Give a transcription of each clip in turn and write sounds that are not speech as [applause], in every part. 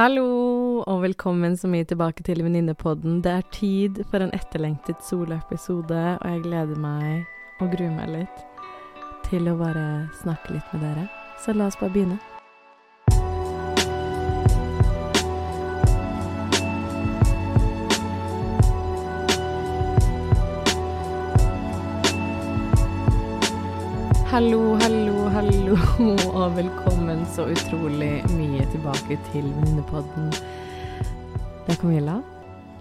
Hallo, og velkommen så mye tilbake til Venninnepodden. Det er tid for en etterlengtet soloepisode, og jeg gleder meg og gruer meg litt til å bare snakke litt med dere. Så la oss bare begynne. Hallo, hallo, hallo, og velkommen så utrolig mye tilbake til Venninnepodden. Det er Camilla.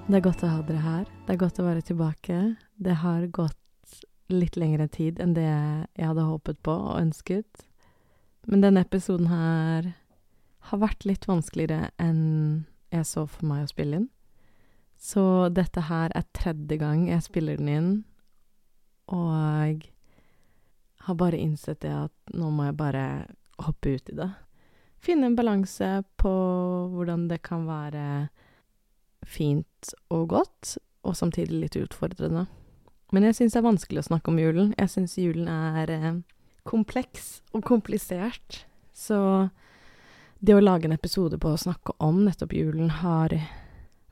Det er godt å ha dere her. Det er godt å være tilbake. Det har gått litt lengre tid enn det jeg hadde håpet på og ønsket. Men denne episoden her har vært litt vanskeligere enn jeg så for meg å spille inn. Så dette her er tredje gang jeg spiller den inn, og har bare innsett det at nå må jeg bare hoppe ut i det. Finne en balanse på hvordan det kan være fint og godt, og samtidig litt utfordrende. Men jeg syns det er vanskelig å snakke om julen. Jeg syns julen er eh, kompleks og komplisert. Så det å lage en episode på å snakke om nettopp julen har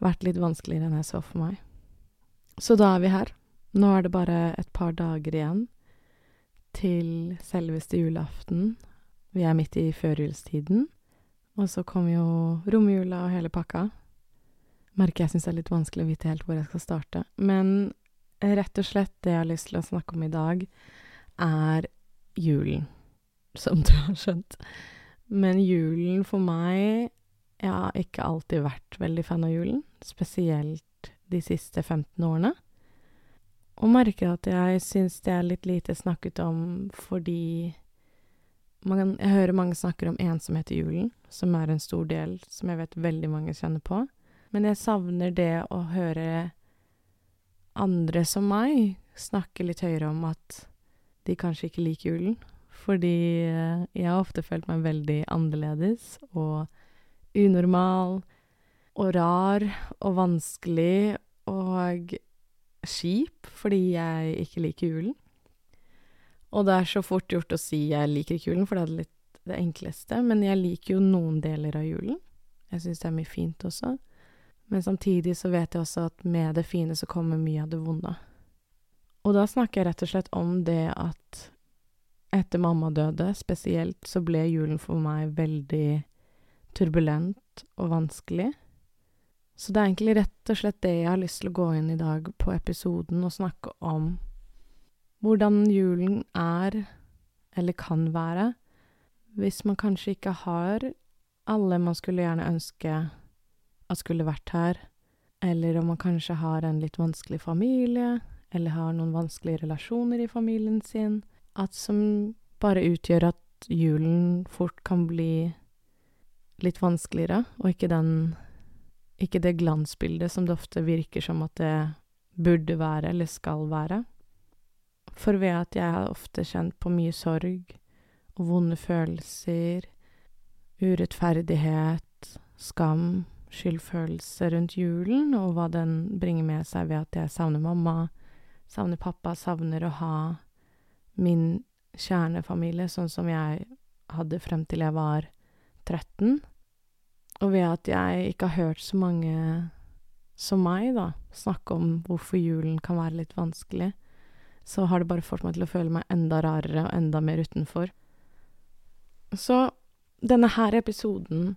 vært litt vanskeligere enn jeg så for meg. Så da er vi her. Nå er det bare et par dager igjen til selveste julaften. Vi er midt i førjulstiden. Og så kommer jo romjula og hele pakka. Merker jeg syns det er litt vanskelig å vite helt hvor jeg skal starte. Men rett og slett det jeg har lyst til å snakke om i dag, er julen. Som du har skjønt. Men julen for meg Jeg har ikke alltid vært veldig fan av julen. Spesielt de siste 15 årene. Og merker at jeg syns det er litt lite snakket om fordi man, Jeg hører mange snakker om ensomhet i julen, som er en stor del som jeg vet veldig mange kjenner på. Men jeg savner det å høre andre som meg snakke litt høyere om at de kanskje ikke liker julen. Fordi jeg har ofte følt meg veldig annerledes og unormal og rar og vanskelig og kjip fordi jeg ikke liker julen. Og det er så fort gjort å si jeg liker ikke julen, for det er litt det enkleste. Men jeg liker jo noen deler av julen. Jeg syns det er mye fint også. Men samtidig så vet jeg også at med det fine så kommer mye av det vonde. Og da snakker jeg rett og slett om det at etter mamma døde spesielt, så ble julen for meg veldig turbulent og vanskelig. Så det er egentlig rett og slett det jeg har lyst til å gå inn i dag på episoden og snakke om. Hvordan julen er, eller kan være, hvis man kanskje ikke har alle man skulle gjerne ønske at skulle vært her, eller om man kanskje har en litt vanskelig familie, eller har noen vanskelige relasjoner i familien sin, at som bare utgjør at julen fort kan bli litt vanskeligere, og ikke den ikke det glansbildet som det ofte virker som at det burde være eller skal være. For ved at jeg har ofte kjent på mye sorg og vonde følelser, urettferdighet, skam, skyldfølelse rundt julen, og hva den bringer med seg ved at jeg savner mamma, savner pappa, savner å ha min kjernefamilie sånn som jeg hadde frem til jeg var 13 og ved at jeg ikke har hørt så mange som meg, da, snakke om hvorfor julen kan være litt vanskelig, så har det bare fått meg til å føle meg enda rarere og enda mer utenfor. Så denne her episoden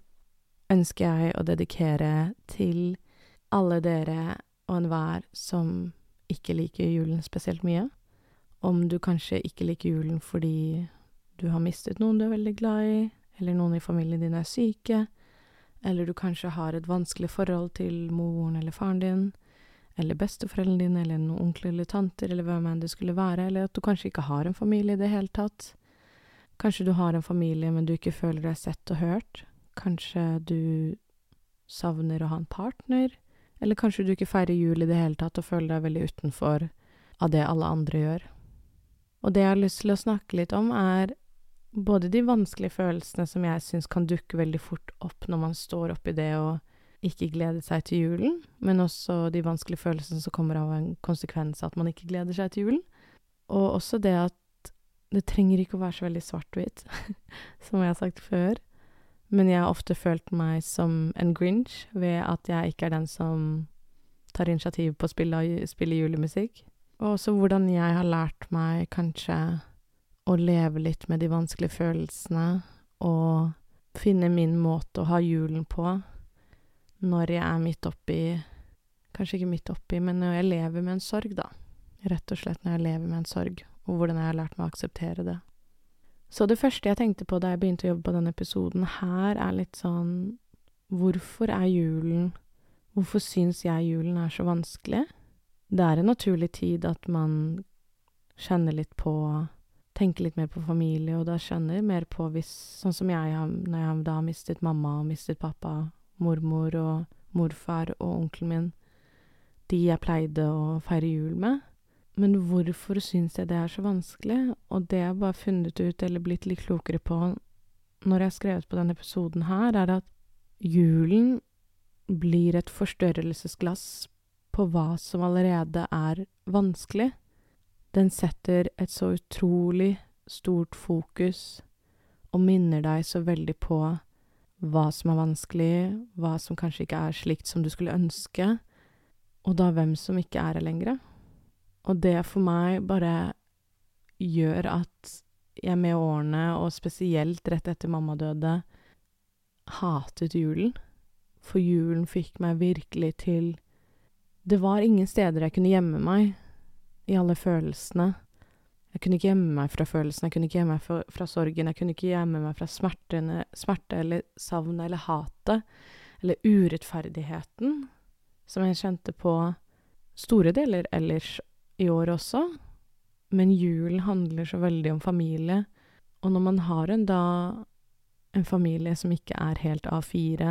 ønsker jeg å dedikere til alle dere og enhver som ikke liker julen spesielt mye. Om du kanskje ikke liker julen fordi du har mistet noen du er veldig glad i, eller noen i familien din er syke, eller du kanskje har et vanskelig forhold til moren eller faren din, eller besteforeldrene dine, eller noen onkler eller tanter, eller hvem enn det skulle være, eller at du kanskje ikke har en familie i det hele tatt. Kanskje du har en familie, men du ikke føler deg sett og hørt. Kanskje du savner å ha en partner, eller kanskje du ikke feirer jul i det hele tatt og føler deg veldig utenfor av det alle andre gjør. Og det jeg har lyst til å snakke litt om, er både de vanskelige følelsene som jeg syns kan dukke veldig fort opp når man står oppi det og ikke gleder seg til julen, men også de vanskelige følelsene som kommer av en konsekvens av at man ikke gleder seg til julen. Og også det at det trenger ikke å være så veldig svart-hvitt, [laughs] som jeg har sagt før, Men jeg har ofte følt meg som en grinch ved at jeg ikke er den som tar initiativ på å spille, spille julemusikk. Og også hvordan jeg har lært meg kanskje å leve litt med de vanskelige følelsene og finne min måte å ha julen på når jeg er midt oppi Kanskje ikke midt oppi, men når jeg lever med en sorg, da. Rett og slett når jeg lever med en sorg, og hvordan jeg har lært meg å akseptere det. Så det første jeg tenkte på da jeg begynte å jobbe på denne episoden her, er litt sånn Hvorfor er julen Hvorfor syns jeg julen er så vanskelig? Det er en naturlig tid at man kjenner litt på Tenker litt mer på familie, og da skjønner mer på hvis Sånn som jeg når jeg da har mistet mamma og mistet pappa, mormor og morfar og onkelen min, de jeg pleide å feire jul med. Men hvorfor syns jeg det er så vanskelig? Og det jeg bare funnet ut, eller blitt litt klokere på når jeg har skrevet på denne episoden her, er at julen blir et forstørrelsesglass på hva som allerede er vanskelig. Den setter et så utrolig stort fokus og minner deg så veldig på hva som er vanskelig, hva som kanskje ikke er slikt som du skulle ønske, og da hvem som ikke er her lenger. Og det for meg bare gjør at jeg med årene, og spesielt rett etter mamma døde, hatet julen. For julen fikk meg virkelig til Det var ingen steder jeg kunne gjemme meg i alle følelsene. Jeg kunne ikke gjemme meg fra følelsene, jeg kunne ikke gjemme meg fra, fra sorgen, jeg kunne ikke gjemme meg fra smertene, smerte eller savnet eller hatet, eller urettferdigheten, som jeg kjente på store deler ellers i år også. Men julen handler så veldig om familie, og når man har en da en familie som ikke er helt A4,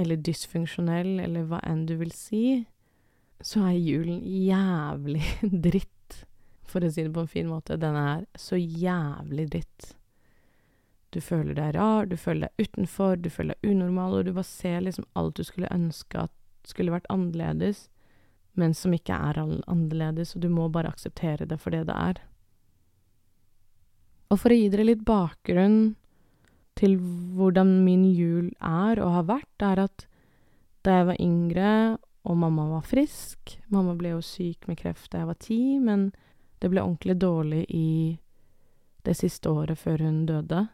eller dysfunksjonell, eller hva enn du vil si, så er julen jævlig [laughs] dritt, for å si det på en fin måte. Den er så jævlig dritt. Du føler deg rar, du føler deg utenfor, du føler deg unormal, og du bare ser liksom alt du skulle ønske at skulle vært annerledes, men som ikke er annerledes, og du må bare akseptere det for det det er. Og for å gi dere litt bakgrunn til hvordan min jul er og har vært, er at da jeg var yngre og mamma var frisk Mamma ble jo syk med kreft da jeg var ti, men det ble ordentlig dårlig i det siste året før hun døde.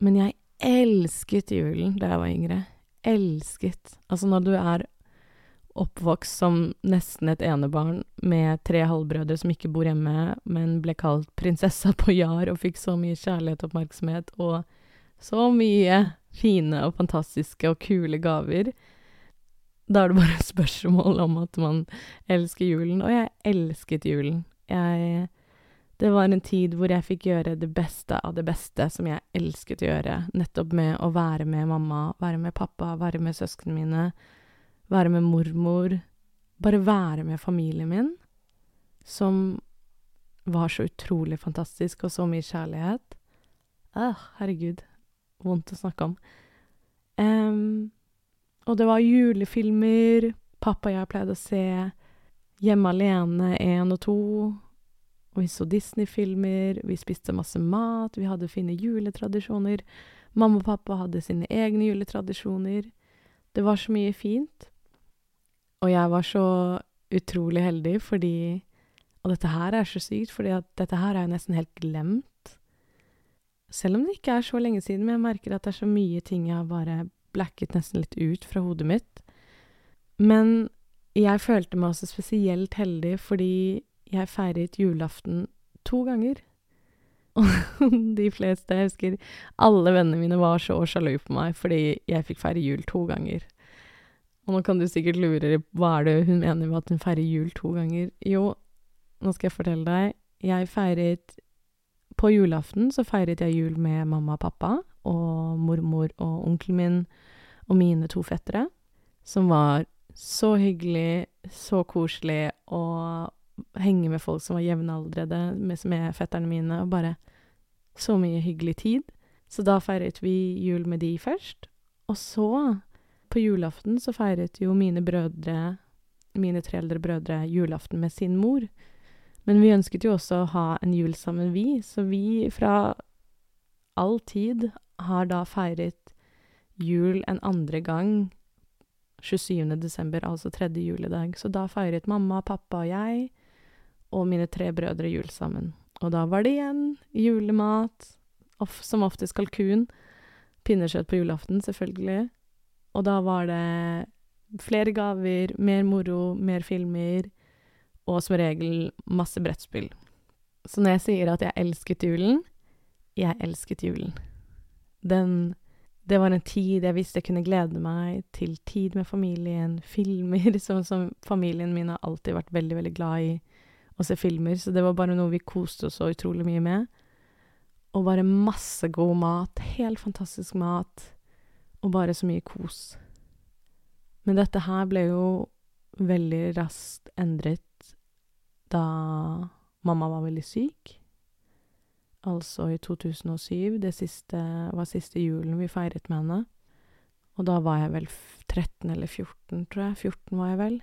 Men jeg elsket julen da jeg var yngre. Elsket. Altså, når du er oppvokst som nesten et enebarn med tre halvbrødre som ikke bor hjemme, men ble kalt prinsessa på Jar og fikk så mye kjærlighet og oppmerksomhet og så mye fine og fantastiske og kule gaver. Da er det bare et spørsmål om at man elsker julen, og jeg elsket julen. Jeg Det var en tid hvor jeg fikk gjøre det beste av det beste som jeg elsket å gjøre, nettopp med å være med mamma, være med pappa, være med søsknene mine, være med mormor, bare være med familien min, som var så utrolig fantastisk, og så mye kjærlighet. Åh, herregud vondt å snakke om. Um, og det var julefilmer. Pappa og jeg pleide å se Hjemme alene 1 og to. Og vi så Disney-filmer, vi spiste masse mat, vi hadde fine juletradisjoner. Mamma og pappa hadde sine egne juletradisjoner. Det var så mye fint. Og jeg var så utrolig heldig fordi Og dette her er så sykt, at dette her er jo nesten helt glemt. Selv om det ikke er så lenge siden, men jeg merker at det er så mye ting jeg bare blacket nesten litt ut fra hodet mitt. Men jeg følte meg også spesielt heldig fordi jeg feiret julaften to ganger. [laughs] Og de fleste, jeg husker alle vennene mine var så sjalu på meg fordi jeg fikk feire jul to ganger. Og nå kan du sikkert lure hva er det hun mener med at hun feirer jul to ganger. Jo, nå skal jeg fortelle deg. Jeg feiret på julaften så feiret jeg jul med mamma og pappa og mormor og onkelen min og mine to fettere, som var så hyggelig, så koselig å henge med folk som var jevnaldrende med, med fetterne mine, og bare så mye hyggelig tid. Så da feiret vi jul med de først. Og så, på julaften, så feiret jo mine brødre, mine tre eldre brødre, julaften med sin mor. Men vi ønsket jo også å ha en jul sammen, vi, så vi fra all tid har da feiret jul en andre gang 27. desember, altså tredje juledag. Så da feiret mamma, pappa og jeg og mine tre brødre jul sammen. Og da var det igjen julemat, of, som oftest kalkun. Pinnekjøtt på julaften, selvfølgelig. Og da var det flere gaver, mer moro, mer filmer, og som regel masse brettspill. Så når jeg sier at jeg elsket julen jeg elsket julen. Den Det var en tid jeg visste jeg kunne glede meg til tid med familien, filmer, [laughs] sånn som familien min har alltid vært veldig, veldig glad i å se filmer, så det var bare noe vi koste oss så utrolig mye med. Og bare masse god mat, helt fantastisk mat, og bare så mye kos. Men dette her ble jo veldig raskt endret da mamma var veldig syk. Altså i 2007. Det siste var siste julen vi feiret med henne. Og da var jeg vel 13 eller 14, tror jeg. 14 var jeg vel.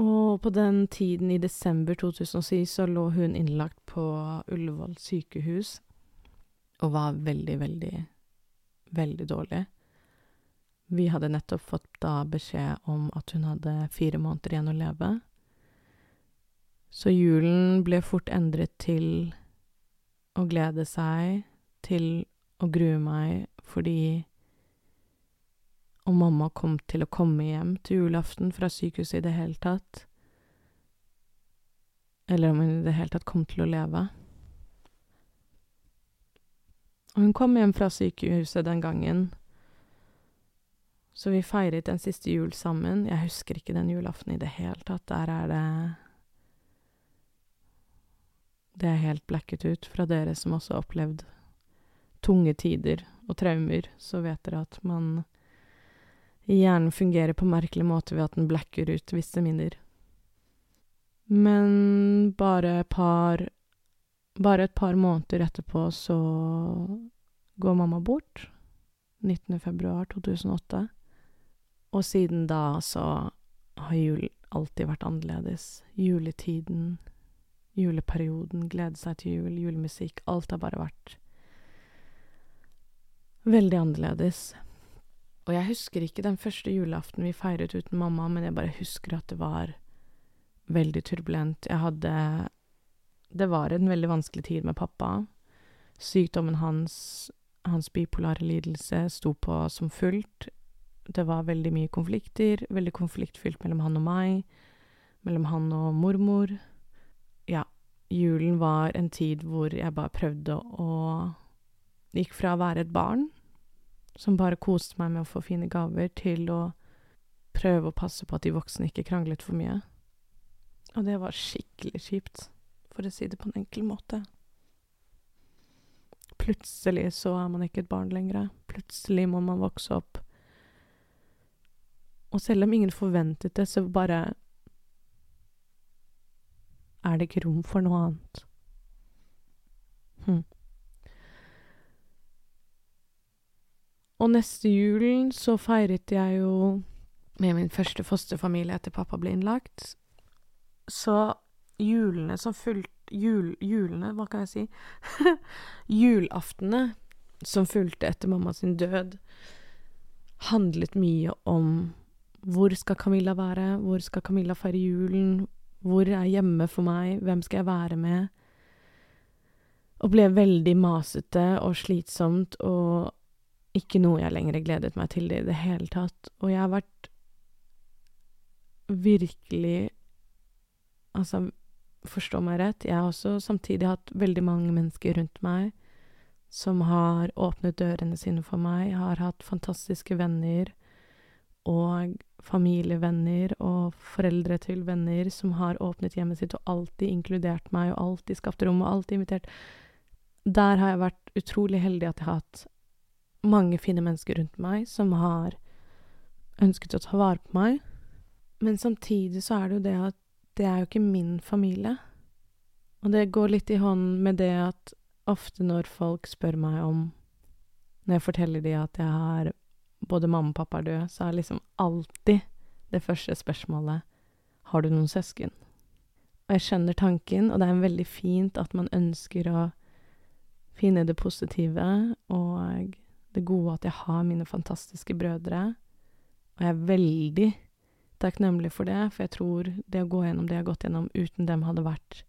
Og på den tiden, i desember 2007, så lå hun innlagt på Ullevål sykehus og var veldig, veldig, veldig dårlig. Vi hadde nettopp fått da beskjed om at hun hadde fire måneder igjen å leve. Så julen ble fort endret til å glede seg, til å grue meg, fordi om mamma kom til å komme hjem til julaften fra sykehuset i det hele tatt, eller om hun i det hele tatt kom til å leve. Og hun kom hjem fra sykehuset den gangen, så vi feiret en siste jul sammen. Jeg husker ikke den julaften i det hele tatt. Der er det det er helt blacket ut. Fra dere som også har opplevd tunge tider og traumer, så vet dere at man Hjernen fungerer på merkelig måte ved at den blacker ut visse minner. Men bare par Bare et par måneder etterpå så går mamma bort. 19. februar 2008. Og siden da så har jul alltid vært annerledes. Juletiden juleperioden, glede seg til jul, julemusikk. Alt har bare vært veldig annerledes. Og jeg husker ikke den første julaften vi feiret uten mamma, men jeg bare husker at det var veldig turbulent. Jeg hadde Det var en veldig vanskelig tid med pappa. Sykdommen hans, hans bipolare lidelse, sto på som fullt. Det var veldig mye konflikter, veldig konfliktfylt mellom han og meg, mellom han og mormor julen var en tid hvor jeg bare prøvde å Gikk fra å være et barn som bare koste meg med å få fine gaver, til å prøve å passe på at de voksne ikke kranglet for mye. Og det var skikkelig kjipt, for å si det på en enkel måte. Plutselig så er man ikke et barn lenger. Plutselig må man vokse opp. Og selv om ingen forventet det, så bare er det ikke rom for noe annet. Hm. Og neste julen så feiret jeg jo med min første fosterfamilie etter pappa ble innlagt. Så julene som fulgte jul, Julene, hva kan jeg si? [laughs] Julaftene som fulgte etter mamma sin død, handlet mye om hvor skal Camilla være, hvor skal Camilla feire julen, hvor er hjemme for meg? Hvem skal jeg være med? Og ble veldig masete og slitsomt og ikke noe jeg lenger gledet meg til i det hele tatt. Og jeg har vært virkelig Altså, forstå meg rett, jeg har også samtidig hatt veldig mange mennesker rundt meg som har åpnet dørene sine for meg, har hatt fantastiske venner og familievenner og foreldre til venner som har åpnet hjemmet sitt og alltid inkludert meg og alltid skapt rom og alltid invitert. Der har jeg vært utrolig heldig at jeg har hatt mange fine mennesker rundt meg som har ønsket å ta vare på meg. Men samtidig så er det jo det at det er jo ikke min familie. Og det går litt i hånd med det at ofte når folk spør meg om Når jeg forteller de at jeg har både mamma og pappa er døde, så er liksom alltid det første spørsmålet Har du noen søsken? Og jeg skjønner tanken, og det er veldig fint at man ønsker å finne det positive og det gode at jeg har mine fantastiske brødre, og jeg er veldig takknemlig for det, for jeg tror det å gå gjennom det jeg har gått gjennom uten dem, hadde vært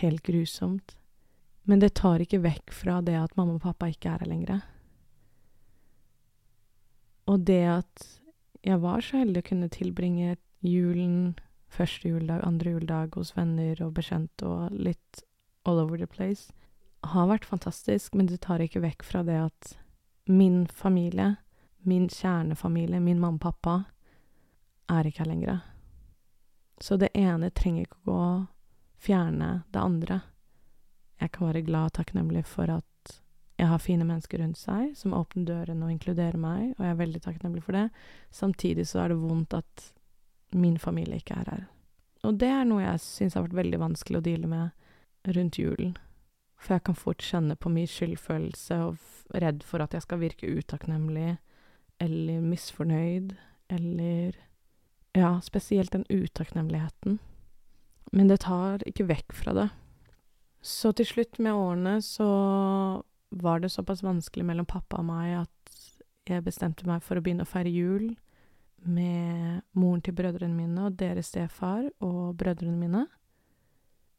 helt grusomt. Men det tar ikke vekk fra det at mamma og pappa ikke er her lenger. Og det at jeg var så heldig å kunne tilbringe julen, første juledag, andre juledag hos venner og bekjente og litt all over the place, har vært fantastisk, men det tar ikke vekk fra det at min familie, min kjernefamilie, min mamma og pappa, er ikke her lenger. Så det ene trenger ikke å gå fjerne det andre. Jeg kan være glad og takknemlig for at jeg har fine mennesker rundt seg som åpner dørene og inkluderer meg, og jeg er veldig takknemlig for det. Samtidig så er det vondt at min familie ikke er her. Og det er noe jeg syns har vært veldig vanskelig å deale med rundt julen. For jeg kan fort kjenne på mye skyldfølelse og redd for at jeg skal virke utakknemlig eller misfornøyd eller Ja, spesielt den utakknemligheten. Men det tar ikke vekk fra det. Så til slutt med årene så var det såpass vanskelig mellom pappa og meg at jeg bestemte meg for å begynne å feire jul med moren til brødrene mine og deres stefar og brødrene mine.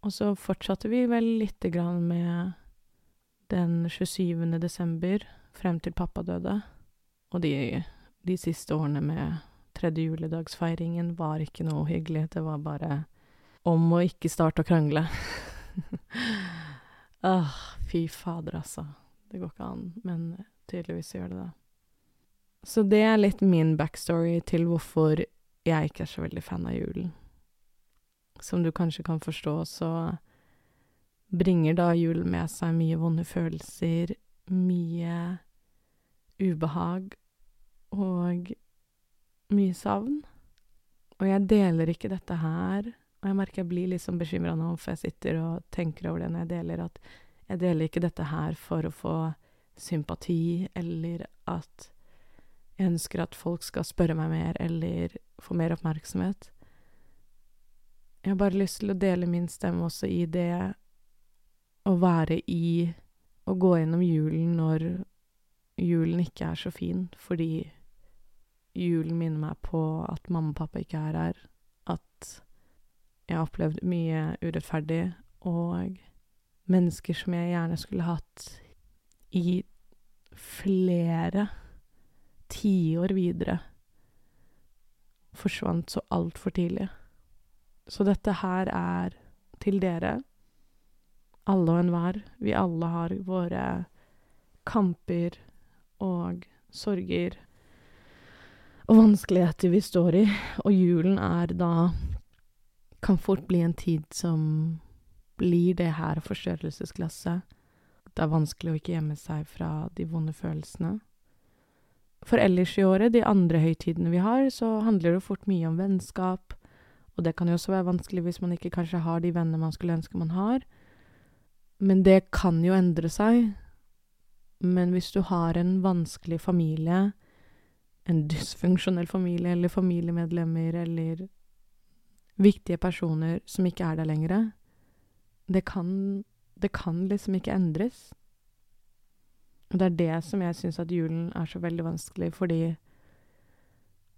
Og så fortsatte vi vel lite grann med den 27. desember frem til pappa døde. Og de, de siste årene med tredje juledagsfeiringen var ikke noe hyggelig. Det var bare om å ikke starte å krangle. [laughs] ah, fy fader, altså. Det går ikke an, men tydeligvis gjør det det. Så det er litt min backstory til hvorfor jeg ikke er så veldig fan av julen. Som du kanskje kan forstå, så bringer da julen med seg mye vonde følelser, mye ubehag og mye savn. Og jeg deler ikke dette her, og jeg merker jeg blir litt sånn bekymra nå, for jeg sitter og tenker over det når jeg deler, at jeg deler ikke dette her for å få sympati, eller at jeg ønsker at folk skal spørre meg mer, eller få mer oppmerksomhet. Jeg har bare lyst til å dele min stemme også i det å være i Å gå gjennom julen når julen ikke er så fin, fordi julen minner meg på at mamma og pappa ikke er her, at jeg har opplevd mye urettferdig, og mennesker som jeg gjerne skulle hatt i flere tiår videre, forsvant så altfor tidlig. Så dette her er til dere, alle og enhver. Vi alle har våre kamper og sorger og vanskeligheter vi står i, og julen er da Kan fort bli en tid som blir det her forstørrelsesglasset. Det er vanskelig å ikke gjemme seg fra de vonde følelsene. For ellers i året, de andre høytidene vi har, så handler det fort mye om vennskap, og det kan jo også være vanskelig hvis man ikke kanskje har de vennene man skulle ønske man har. Men det kan jo endre seg. Men hvis du har en vanskelig familie, en dysfunksjonell familie eller familiemedlemmer eller viktige personer som ikke er der lenger, det kan, det kan liksom ikke endres. Og det er det som jeg syns at julen er så veldig vanskelig, fordi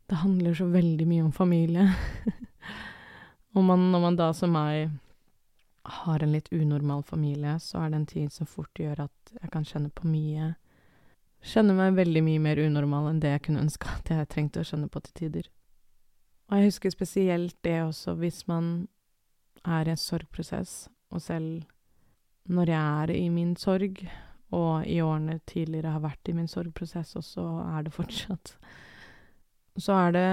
det handler så veldig mye om familie. [laughs] og man, når man da som meg har en litt unormal familie, så er det en tid som fort gjør at jeg kan kjenne på mye Kjenne meg veldig mye mer unormal enn det jeg kunne ønske at jeg trengte å kjenne på til tider. Og jeg husker spesielt det også hvis man er i en sorgprosess, og selv når jeg er i min sorg, og i årene tidligere har vært i min sorgprosess, også, er det fortsatt Så er det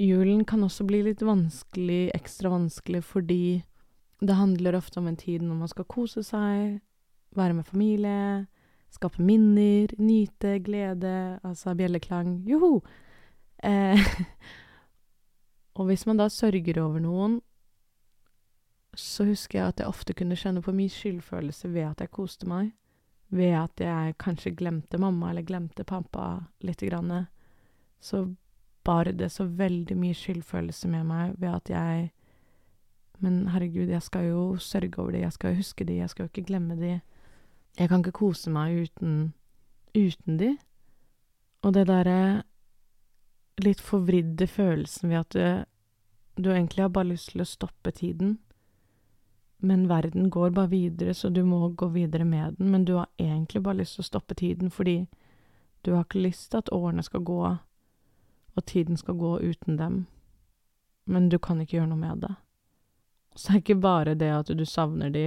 Julen kan også bli litt vanskelig, ekstra vanskelig, fordi det handler ofte om en tid når man skal kose seg, være med familie, skape minner, nyte, glede, altså bjelleklang, joho! Eh, [laughs] og hvis man da sørger over noen, så husker jeg at jeg ofte kunne kjenne på mye skyldfølelse ved at jeg koste meg. Ved at jeg kanskje glemte mamma eller glemte pappa lite grann. Så bar det så veldig mye skyldfølelse med meg ved at jeg Men herregud, jeg skal jo sørge over de, jeg skal jo huske de, jeg skal jo ikke glemme de. Jeg kan ikke kose meg uten uten de. Og det derre litt forvridde følelsen ved at du, du egentlig har bare lyst til å stoppe tiden, men verden går bare videre, så du må gå videre med den, men du har egentlig bare lyst til å stoppe tiden fordi du har ikke lyst til at årene skal gå, og tiden skal gå uten dem, men du kan ikke gjøre noe med det. Så det er ikke bare det at du savner de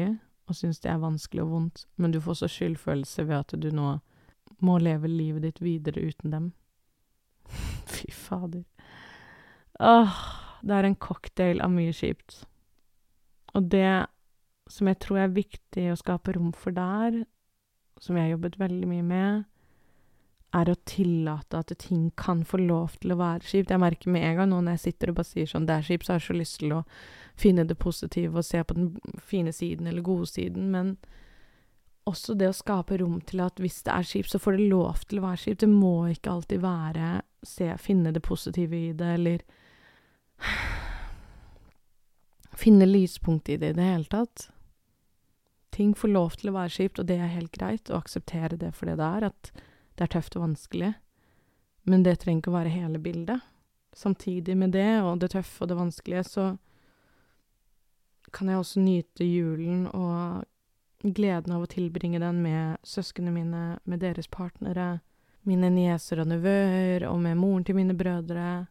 og syns det er vanskelig og vondt, men du får så skyldfølelse ved at du nå må leve livet ditt videre uten dem. [laughs] Fy fader. Åh, det er en cocktail av mye kjipt. Og det som jeg tror er viktig å skape rom for der, som jeg har jobbet veldig mye med, er å tillate at ting kan få lov til å være kjipt. Jeg merker med en gang nå når jeg sitter og bare sier sånn 'det er kjipt', så har jeg så lyst til å finne det positive og se på den fine siden eller gode siden, men også det å skape rom til at hvis det er kjipt, så får det lov til å være kjipt. Det må ikke alltid være se, finne det positive i det, eller [sighs] finne lyspunkt i det i det hele tatt. Ting får lov til å være kjipt, og det er helt greit, å akseptere det for det det er, at det er tøft og vanskelig. Men det trenger ikke å være hele bildet. Samtidig med det, og det tøffe og det vanskelige, så kan jeg også nyte julen og gleden av å tilbringe den med søsknene mine, med deres partnere, mine nieser og nevøer, og med moren til mine brødre.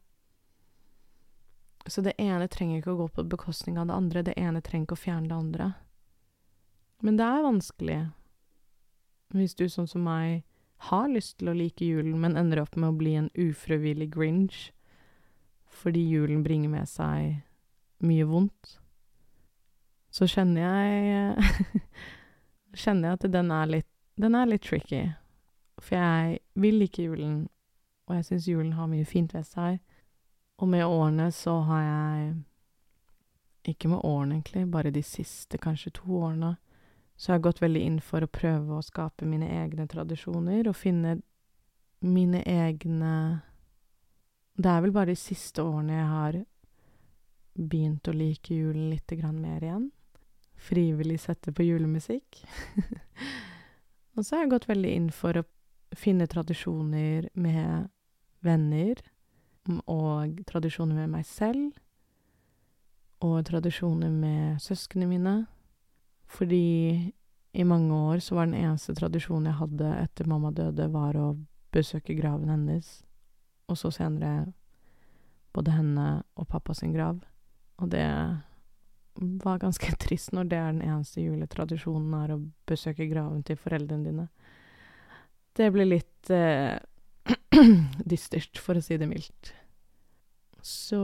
Så det ene trenger ikke å gå på bekostning av det andre, det ene trenger ikke å fjerne det andre. Men det er vanskelig hvis du, sånn som meg, har lyst til å like julen, men ender opp med å bli en ufrivillig grinch fordi julen bringer med seg mye vondt. Så kjenner jeg [laughs] Kjenner jeg at den er litt Den er litt tricky. For jeg vil like julen, og jeg syns julen har mye fint ved seg. Og med årene så har jeg Ikke med årene, egentlig, bare de siste kanskje to årene så jeg har gått veldig inn for å prøve å skape mine egne tradisjoner og finne mine egne Det er vel bare de siste årene jeg har begynt å like julen litt grann mer igjen. Frivillig sette på julemusikk. [laughs] og så har jeg gått veldig inn for å finne tradisjoner med venner, og tradisjoner med meg selv, og tradisjoner med søsknene mine. Fordi i mange år så var den eneste tradisjonen jeg hadde etter mamma døde, var å besøke graven hennes, og så senere både henne og pappa sin grav. Og det var ganske [laughs] trist når det er den eneste juletradisjonen er å besøke graven til foreldrene dine. Det blir litt eh, [clears throat] dystert, for å si det mildt. Så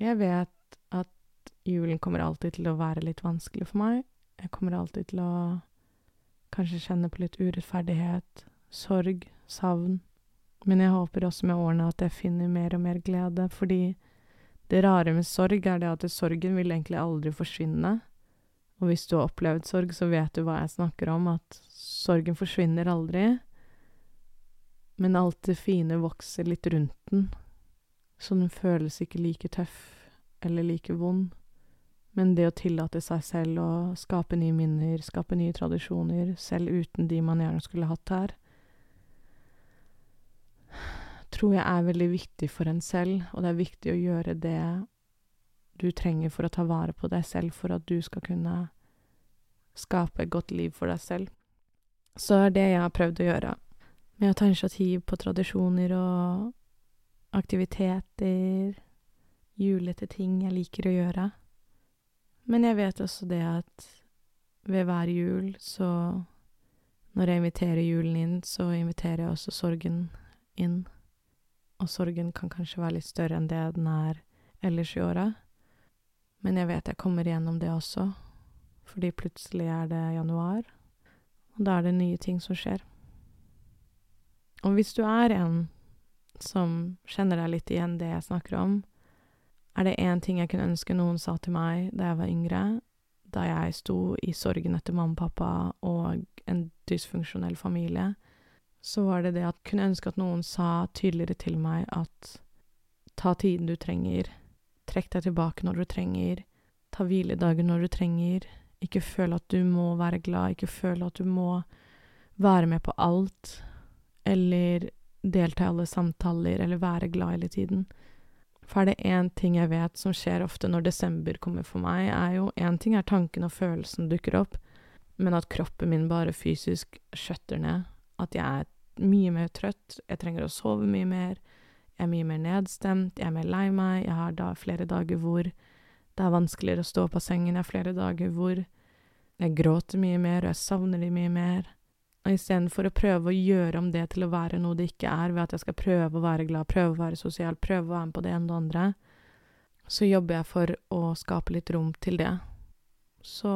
jeg vet julen kommer alltid til å være litt vanskelig for meg. Jeg kommer alltid til å kanskje kjenne på litt urettferdighet, sorg, savn. Men jeg håper også med årene at jeg finner mer og mer glede, fordi det rare med sorg er det at sorgen vil egentlig aldri forsvinne. Og hvis du har opplevd sorg, så vet du hva jeg snakker om, at sorgen forsvinner aldri. Men alt det fine vokser litt rundt den, så den føles ikke like tøff eller like vond. Men det å tillate seg selv å skape nye minner, skape nye tradisjoner, selv uten de man gjerne skulle hatt her, tror jeg er veldig viktig for en selv, og det er viktig å gjøre det du trenger for å ta vare på deg selv, for at du skal kunne skape et godt liv for deg selv. Så er det jeg har prøvd å gjøre, med å ta initiativ på tradisjoner og aktiviteter, julete ting jeg liker å gjøre. Men jeg vet også det at ved hver jul, så Når jeg inviterer julen inn, så inviterer jeg også sorgen inn. Og sorgen kan kanskje være litt større enn det den er ellers i året. Men jeg vet jeg kommer igjennom det også, fordi plutselig er det januar, og da er det nye ting som skjer. Og hvis du er en som kjenner deg litt igjen det jeg snakker om, er det én ting jeg kunne ønske noen sa til meg da jeg var yngre, da jeg sto i sorgen etter mamma og pappa og en dysfunksjonell familie, så var det det at kunne ønske at noen sa tydeligere til meg at ta tiden du trenger, trekk deg tilbake når du trenger, ta hviledager når du trenger, ikke føle at du må være glad, ikke føle at du må være med på alt, eller delta i alle samtaler, eller være glad hele tiden. For er det én ting jeg vet som skjer ofte når desember kommer for meg, er jo én ting er tanken og følelsen dukker opp, men at kroppen min bare fysisk skjøtter ned. At jeg er mye mer trøtt, jeg trenger å sove mye mer, jeg er mye mer nedstemt, jeg er mer lei meg, jeg har da flere dager hvor det er vanskeligere å stå på sengen, jeg har flere dager hvor jeg gråter mye mer, og jeg savner de mye mer. Og istedenfor å prøve å gjøre om det til å være noe det ikke er, ved at jeg skal prøve å være glad, prøve å være sosial, prøve å være med på det ene og det andre, så jobber jeg for å skape litt rom til det. Så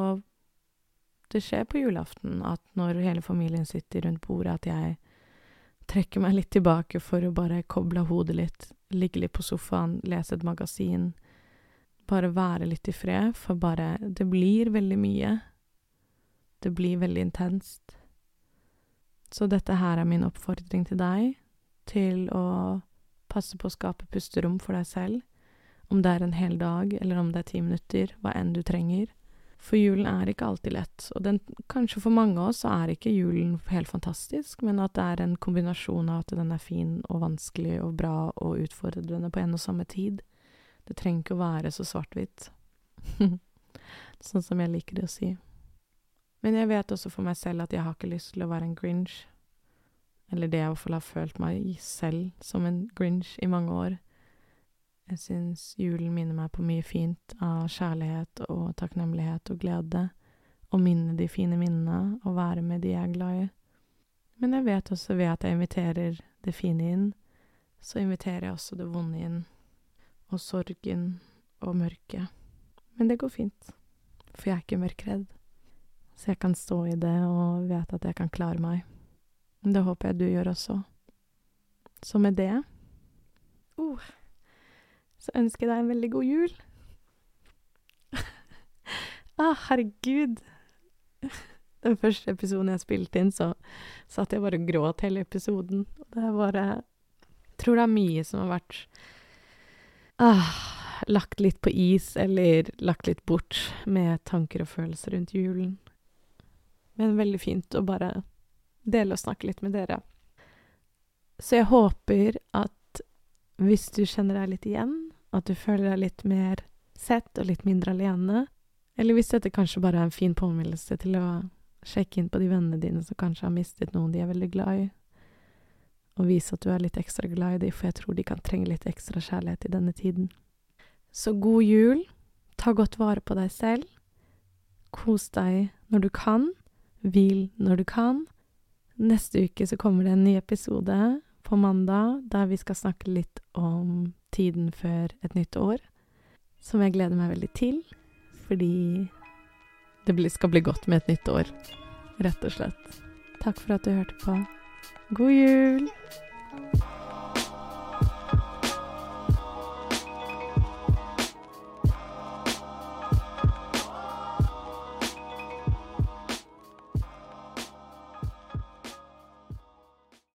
det skjer på julaften at når hele familien sitter rundt bordet, at jeg trekker meg litt tilbake for å bare koble av hodet litt, ligge litt på sofaen, lese et magasin, bare være litt i fred, for bare Det blir veldig mye. Det blir veldig intenst. Så dette her er min oppfordring til deg, til å passe på å skape pusterom for deg selv, om det er en hel dag, eller om det er ti minutter, hva enn du trenger. For julen er ikke alltid lett, og den, kanskje for mange av oss er ikke julen helt fantastisk, men at det er en kombinasjon av at den er fin og vanskelig og bra og utfordrende på en og samme tid. Det trenger ikke å være så svart-hvitt. [laughs] sånn som jeg liker det å si. Men jeg vet også for meg selv at jeg har ikke lyst til å være en grinch. Eller det jeg i hvert fall har følt meg selv som en grinch i mange år. Jeg syns julen minner meg på mye fint av kjærlighet og takknemlighet og glede. Å minne de fine minnene og være med de jeg er glad i. Men jeg vet også ved at jeg inviterer det fine inn, så inviterer jeg også det vonde inn. Og sorgen og mørket. Men det går fint, for jeg er ikke mørkredd. Så jeg kan stå i det og vite at jeg kan klare meg. Det håper jeg du gjør også. Så med det uh, så ønsker jeg deg en veldig god jul. [laughs] ah, herregud. Den første episoden jeg spilte inn, så satt jeg bare og gråt hele episoden. Det er bare Jeg tror det er mye som har vært ah, lagt litt på is, eller lagt litt bort med tanker og følelser rundt julen. Men veldig fint å bare dele og snakke litt med dere. Så jeg håper at hvis du kjenner deg litt igjen, at du føler deg litt mer sett og litt mindre alene, eller hvis dette kanskje bare er en fin påminnelse til å sjekke inn på de vennene dine som kanskje har mistet noen de er veldig glad i, og vise at du er litt ekstra glad i dem, for jeg tror de kan trenge litt ekstra kjærlighet i denne tiden. Så god jul, ta godt vare på deg selv, kos deg når du kan, hvil når du kan. Neste uke så kommer det en ny episode på mandag der vi skal snakke litt om tiden før et nytt år, som jeg gleder meg veldig til, fordi det skal bli godt med et nytt år, rett og slett. Takk for at du hørte på. God jul!